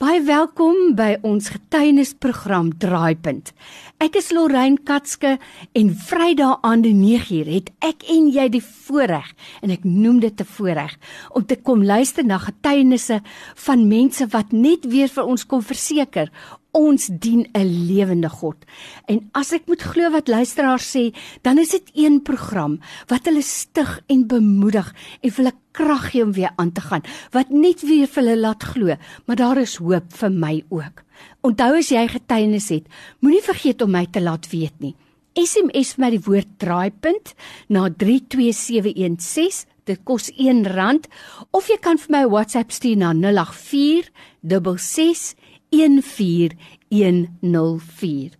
Baie welkom by ons getuienisprogram Draaipunt. Ek is Lorraine Katske en Vrydag aand die 9uur het ek en jy die voorreg en ek noem dit 'n voorreg om te kom luister na getuienisse van mense wat net weer vir ons kom verseker ons dien 'n lewende God. En as ek moet glo wat luisteraars sê, dan is dit een program wat hulle stig en bemoedig en hulle krag gee om weer aan te gaan. Wat net weer vir hulle laat glo, maar daar is hoop vir my ook. Onthou as jy getuienis het, moenie vergeet om my te laat weet nie. SMS vir my die woord draaipunt na 32716 dit kos R1 of jy kan vir my WhatsApp stuur na 084 66 14104.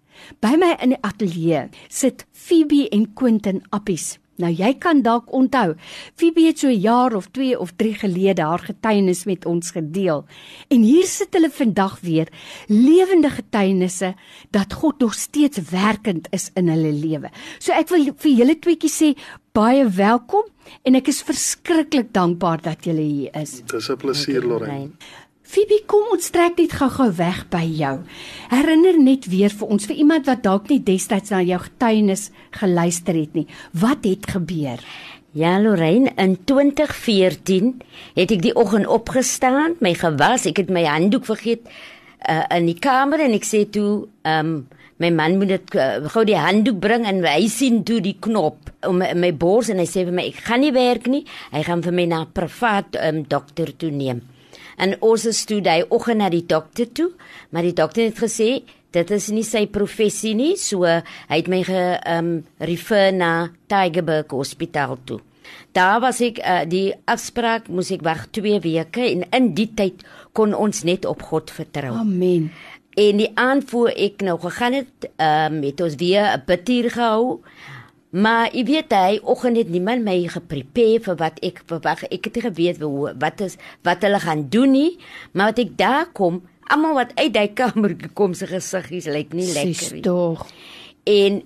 By my in die ateljee sit Phoebe en Quentin Appies. Nou jy kan dalk onthou, Phoebe het so 'n jaar of 2 of 3 gelede haar getuienis met ons gedeel. En hier sit hulle vandag weer, lewende getuienisse dat God nog steeds werkend is in hulle lewe. So ek wil vir julle tweeetjies sê baie welkom en ek is verskriklik dankbaar dat julle hier is. Dis 'n plesier, Lorraine. Fibi, kom ons trek net gou-gou weg by jou. Herinner net weer vir ons vir iemand wat dalk nie destyds na jou getuienis geluister het nie. Wat het gebeur? Ja, Lorraine, in 2014 het ek die oggend opgestaan, my gewas, ek het my handdoek vergeet uh, in die kamer en ek sê toe, ehm um, my man moet dit uh, gou die handdoek bring en hy sien toe die knop om my, my bors en hy sê vir my ek gaan nie werk nie. Hy gaan vir my na 'n privaat um, dokter toe neem en ons is toe daai oggend na die dokter toe, maar die dokter het gesê dit is nie sy professie nie, so hy het my ge um refer na Tygerberg Hospitaal toe. Daar was ek uh, die afspraak moes ek wag 2 weke en in die tyd kon ons net op God vertrou. Amen. En die aanvoer ek nou gegaan het, ehm um, het ons weer 'n bidtier gehou. Maar jy weet hy oggend het niemand my geprepare vir wat ek verwag. Ek het geweet wat is wat hulle gaan doen nie, maar wat ek daar kom, almal wat uit daai kamer kom se gesiggies lyk nie lekker nie. Tog. En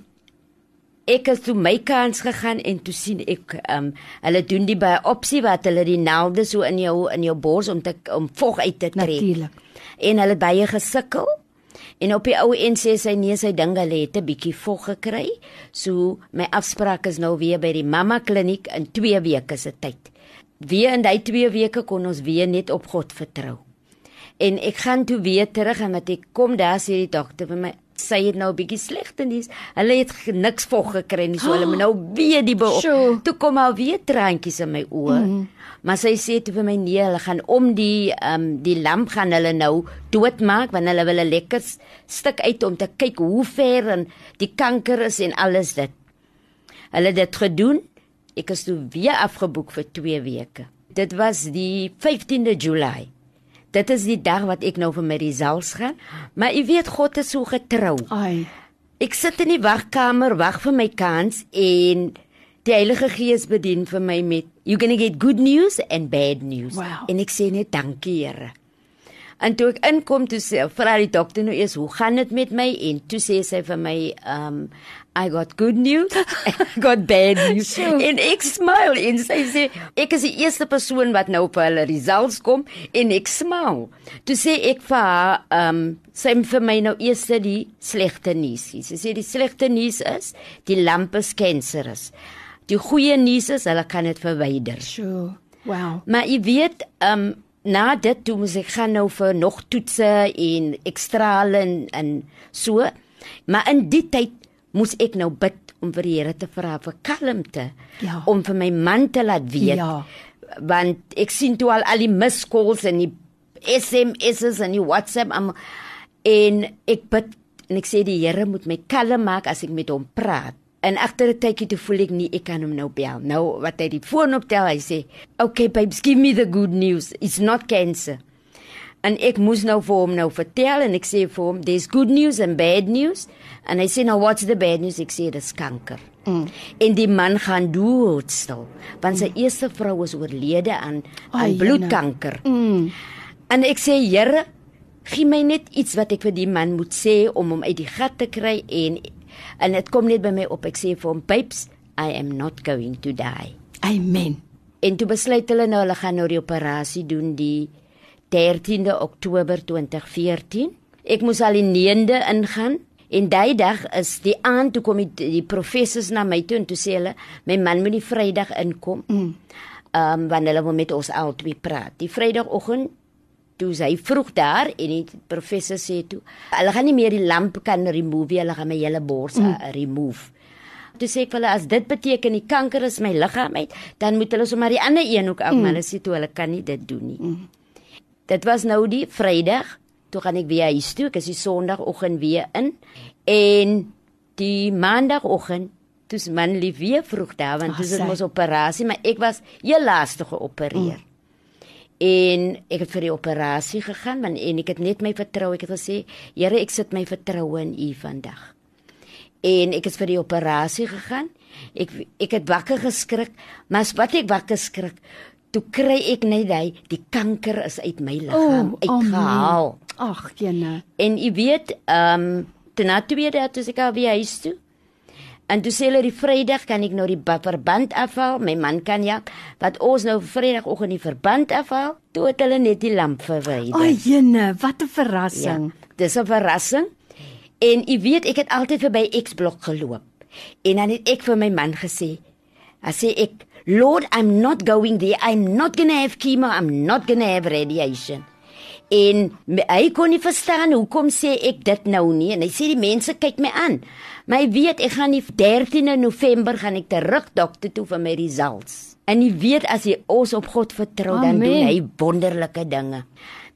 ek het toe my kans gegaan en toe sien ek ehm um, hulle doen die biopsie wat hulle die naalde so in jou in jou bors om te om vog uit te trek. Natuurlik. En hulle baie gesukkel. En op die ou en sê sy nee, sy ding hulle het 'n bietjie vog gekry. So my afspraak is nou weer by die mamma kliniek in 2 weke se tyd. Wie in daai 2 weke kon ons weer net op God vertrou. En ek gaan toe weer terug en met ek kom daar sê die dokter vir my sy het nou 'n bietjie slegte nuus. Hulle het niks vog gekry nie, so hulle moet nou weer die beop. Toe kom al weer traantjies in my oë. Mm. Maar sy sê toe vir my nee, hulle gaan om die ehm um, die lamp gaan hulle nou doodmaak want hulle wil 'n lekker stuk uit om te kyk hoe ver en die kanker is en alles dit. Hulle het dit gedoen. Ek is toe weer afgeboek vir 2 weke. Dit was die 15de Julie dit is die dag wat ek nou vir my results gaan. Maar jy weet God is so getrou. Ai. Ek sit in die wagkamer, wag vir my kans en die Heilige Gees bedien vir my met you going to get good news and bad news. Wow. En ek sê net dankie Here. En toe ek inkom toe sê vra die dokter nou eers hoe gaan dit met my en toe sê sy vir my um I got good news. I got bad news. Sure. En ek smile en sy sê ek is die eerste persoon wat nou op hulle results kom en ek smile. Toe sê ek vir haar, um sê vir my nou eers die slegte nuus. Sy sê die slegte nuus is die lamp is kanserus. Die goeie nuus is hulle kan dit verwyder. Sure. Wow. Maar jy weet, um na dit toe moet ek gaan nou vir nog toetse en ekstrale en, en so. Maar in die tyd moes ek nou bid om vir die Here te vra vir kalmte ja. om vir my man te laat weet? Ja. want ek sien toe al al die miskalls en die SMS's en die WhatsApp am, en ek bid en ek sê die Here moet my kalm maak as ek met hom praat. En agter 'n tydjie toe voel ek nie ek kan hom nou bel. Nou wat hy die foon optel hy sê okay babes give me the good news. It's not cancer en ek moes nou vir hom nou vertel en ek sê vir hom there's good news and bad news. En hy sê nou what's the bad news? Ek sê dis kanker. Mm. en die man gaan doodstil want sy mm. eerste vrou is oorlede aan aan oh, bloedkanker. Mm. en ek sê Here gee my net iets wat ek vir die man moet sê om hom uit die gat te kry en en dit kom net by my op. Ek sê vir hom babes i am not going to die. Amen. En toe besluit hulle nou hulle gaan nou die operasie doen die 13de Oktober 2014. Ek moes al die 9de ingaan en daai dag is die aand toe kom die, die professors na my toe en toe sê hulle my man moet die Vrydag inkom. Mm. Ehm um, wanneer hulle met ons albei praat. Die Vrydagoggend toe sy vroeg daar en die professor sê toe hulle gaan nie meer die lamp kan remove hulle gaan my hele bors mm. uh, remove toe sê ek vir hulle as dit beteken die kanker is my liggaam uit dan moet hulle sommer die ander een ook af mm. maar hulle sê toe hulle kan nie dit doen nie mm. Dit was nou die vrydag toe gaan ek weer huis toe. Ek is die sondagoggend weer in. En die maandagoggend dis man lief weer vroeg daar want dis mos operasie maar ek was heel laaste geopereer. Mm. En ek het vir die operasie gegaan want en ek het net my vertrou ek het gesê Here ek sit my vertroue in U vandag. En ek het vir die operasie gegaan. Ek ek het wakker geskrik maar wat ek wakker skrik toe kry ek net hy die kanker is uit my liggaam oh, uitgehaal ag jene en u weet ehm um, ten tweede het ek al weer huis toe En toe sê hulle die Vrydag kan ek nou die verband afhaal. My man kan ja. Wat ons nou Vrydagoggend die verband afhaal, toe het hulle net die lamp verwyder. Ag jene, wat 'n verrassing. Ja, dis 'n verrassing. En u weet ek het altyd verby X-blok geloop. En dan het ek vir my man gesê, "I sê ek, Lord, I'm not going there. I'm not going to have chemo. I'm not going to have radiation." En hy kon nie verstaan hoekom sê ek dit nou nie. En hy sê die mense kyk my aan. My weet ek gaan die 13de November gaan ek terug dokter toe vir my results. En jy weet as jy ons op God vertrou dan doen hy wonderlike dinge.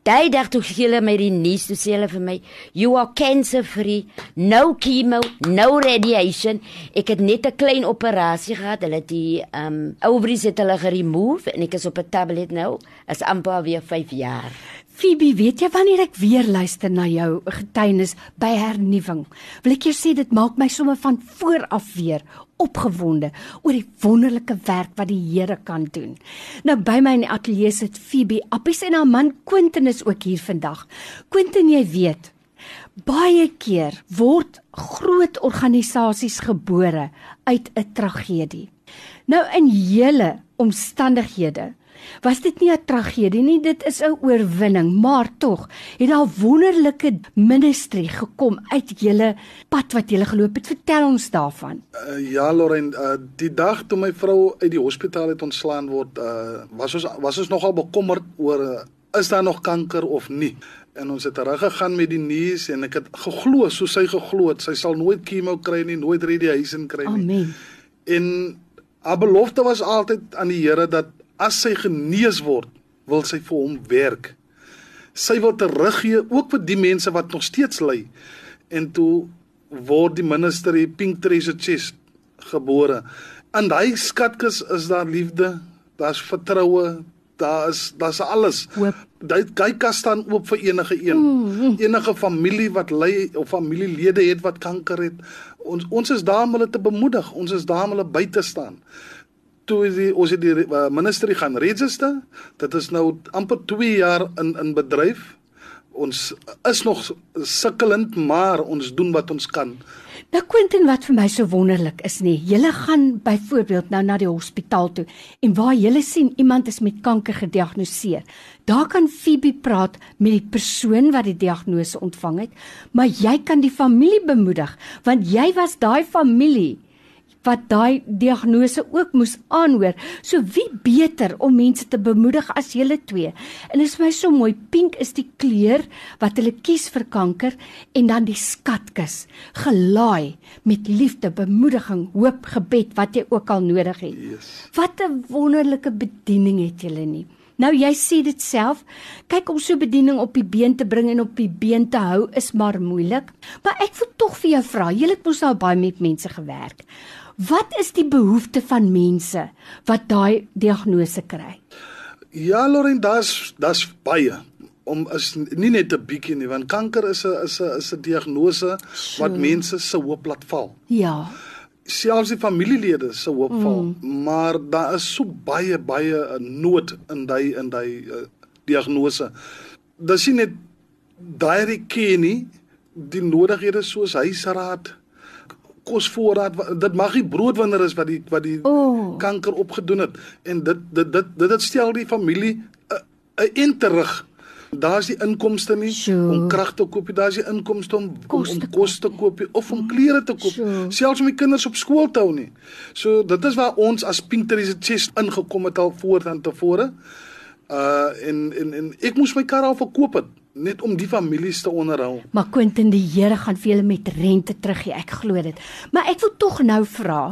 Daai dag toe sê hulle my die nuus, toe sê hulle vir my, "You are cancer free, no chemo, no radiation." Ek het net 'n klein operasie gehad. Hulle het die um, ovaries het hulle geremove en ek is op 'n tablet nou. Is amper weer 5 jaar. Phoebe, weet jy wanneer ek weer luister na jou getuienis by hernuwing, wil ek jou sê dit maak my sommer van voor af weer opgewonde oor die wonderlike werk wat die Here kan doen. Nou by my in die ateljee sit Phoebe Appies en haar man Quentin is ook hier vandag. Quentin, jy weet, baie keer word groot organisasies gebore uit 'n tragedie. Nou in hele omstandighede Was dit nie 'n tragedie nie, dit is 'n oorwinning, maar tog het daar wonderlike ministry gekom uit julle pad wat julle geloop het. Vertel ons daarvan. Uh, ja, Lauren, uh, die dag toe my vrou uit die hospitaal het ontslaan word, uh, was ons was ons nogal bekommerd oor uh, is daar nog kanker of nie. En ons het teruggegaan met die nuus en ek het geglo soos sy geglo het, sy sal nooit chemo kry nie, nooit radiation kry nie. Amen. En haar belofte was altyd aan die Here dat as sy genees word, wil sy vir hom werk. Sy wil teruggee ook vir die mense wat nog steeds ly. En toe word die ministerie Pink Treasure Chest gebore. In daai skatkis is daar liefde, daar's vertroue, daar is daar's alles. Daai daai kas staan oop vir enige een. Mm. Enige familie wat ly of familielede het wat kanker het. Ons ons is daar om hulle te bemoedig. Ons is daar om hulle by te staan toe die ons het die uh, ministerie gaan register. Dit is nou amper 2 jaar in in bedryf. Ons is nog sukkelend, maar ons doen wat ons kan. Nou Quentin wat vir my so wonderlik is nie. Julle gaan byvoorbeeld nou na die hospitaal toe en waar julle sien iemand is met kanker gediagnoseer. Daar kan Phoebe praat met die persoon wat die diagnose ontvang het, maar jy kan die familie bemoedig want jy was daai familie wat daai diagnose ook moes aanhoor. So wie beter om mense te bemoedig as julle twee? En dit is my so mooi. Pink is die kleur wat hulle kies vir kanker en dan die skatkis, gelaai met liefde, bemoediging, hoop, gebed wat jy ook al nodig het. Yes. Wat 'n wonderlike bediening het julle nie. Nou jy sê dit self, kyk om so bediening op die been te bring en op die been te hou is maar moeilik. Maar ek wil tog vir jou vra, jy het mos nou baie met mense gewerk. Wat is die behoefte van mense wat daai diagnose kry? Ja, Lauren, daar's daar's baie om is nie net 'n bietjie nie, want kanker is 'n is 'n is 'n diagnose so. wat mense se hoop laat val. Ja. Selfs die familielede se hoop mm. val, maar daar is so baie baie nood in daai in daai uh, diagnose. Dis nie net daai kenny die nodighede soos huisraad kosvoorraad dit mag nie broodwinner is wat die wat die oh. kanker opgedoen het en dit dit dit dit, dit stel die familie 'n uh, 'n terug Daar's die inkomste nie Sjoe. om krag te koop, daar's die inkomste om Kos om, om kos te koop of om klere te koop, Sjoe. selfs om die kinders op skool te hou nie. So dit is waar ons as Pinkterries Chest ingekom het al voor dan tevore. Uh en en en ek moes my kar al verkoop het net om die families te onderhou. Maar Quentin, die Here gaan vir julle met rente teruggee. Ek glo dit. Maar ek wil tog nou vra,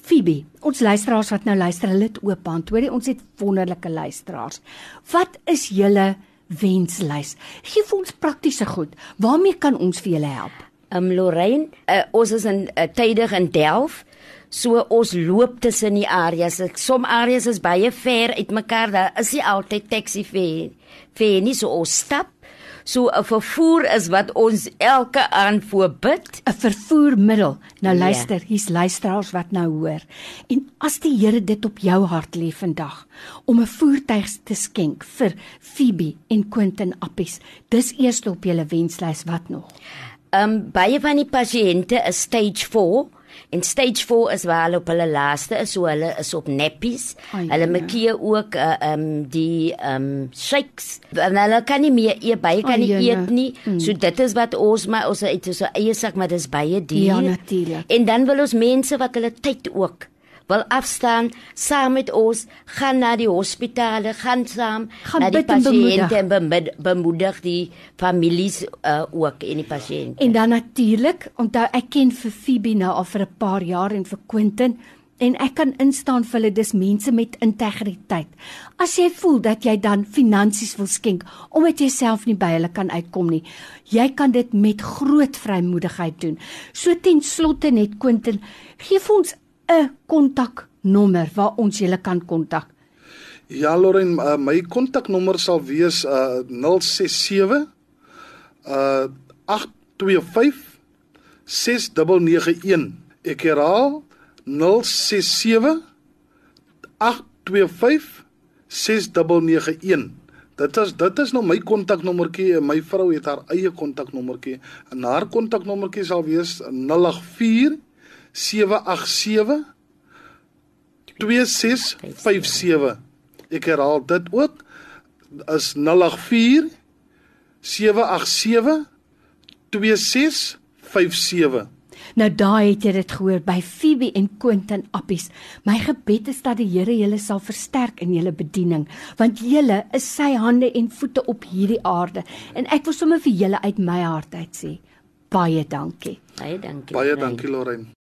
Phoebe, ons luisteraars wat nou luister, hulle het oop hand. Hoorie, ons het wonderlike luisteraars. Wat is julle wenslys? Gee vir ons praktiese goed. Waarmee kan ons vir julle help? Um Lorraine, uh, ons is in uh, tydig in Delf. So ons loop tussen die areas. Som areas is baie ver uitmekaar. Daar is nie altyd taxi vir vir nie so ons stap. So 'n vervoer is wat ons elke aand voorbid. 'n Vervoermiddel. Nou Ja. luister, hier's luisteraars wat nou hoor. En as die Here dit op jou hart lê vandag om 'n voertuig te skenk vir Phoebe en Quentin Appies, dis eers op julle wenslys wat nog? Um baie van die pasiënte is stage 4 en stage 4 is waar hulle op hulle laaste is, so hulle is op nappies. Ai, Hulle ja. makie ook uh, um die um shakes. En hulle kan nie meer eet, baie kan Ai, nie jene. eet nie. So dit is wat ons maar ons het so eie sak, maar dis baie duur. Ja, natuurlijk. En dan wil ons mense wat hulle tyd ook wil afstaan saam met ons gaan na die hospitale gaan saam Gaan na die bid en bemoedig. pasiënte en bemoedig, bemoedig die families uh, ook en die pasiënte En dan natuurlik, onthou ek ken vir Phoebe nou al vir 'n paar jaar en vir Quentin en ek kan instaan vir hulle dis mense met integriteit. As jy voel dat jy dan finansies wil skenk omdat jy self nie by hulle kan uitkom nie, jy kan dit met groot vrymoedigheid doen. So ten slotte net Quentin, gee vir ons 'n kontaknommer waar ons julle kan kontak. Ja, Lauren, uh, my kontaknommer sal wees uh 067 uh 825 6991. Ek herhaal 067 825 6991. Dit is dit is nou my kontaknommertjie en my vrou het haar eie kontaknommertjie. En haar kontaknommertjie sal wees 084 787 2657. Ek herhaal dit ook is 084 787 2657. Nou daai het jy dit gehoor by Phoebe en Quentin Appies. My gebed is dat die Here julle sal versterk in julle bediening, want julle is sy hande en voete op hierdie aarde. En ek wil sommer vir julle uit my hart uit sê, baie dankie. baie dankie Baie dankie Lorraine.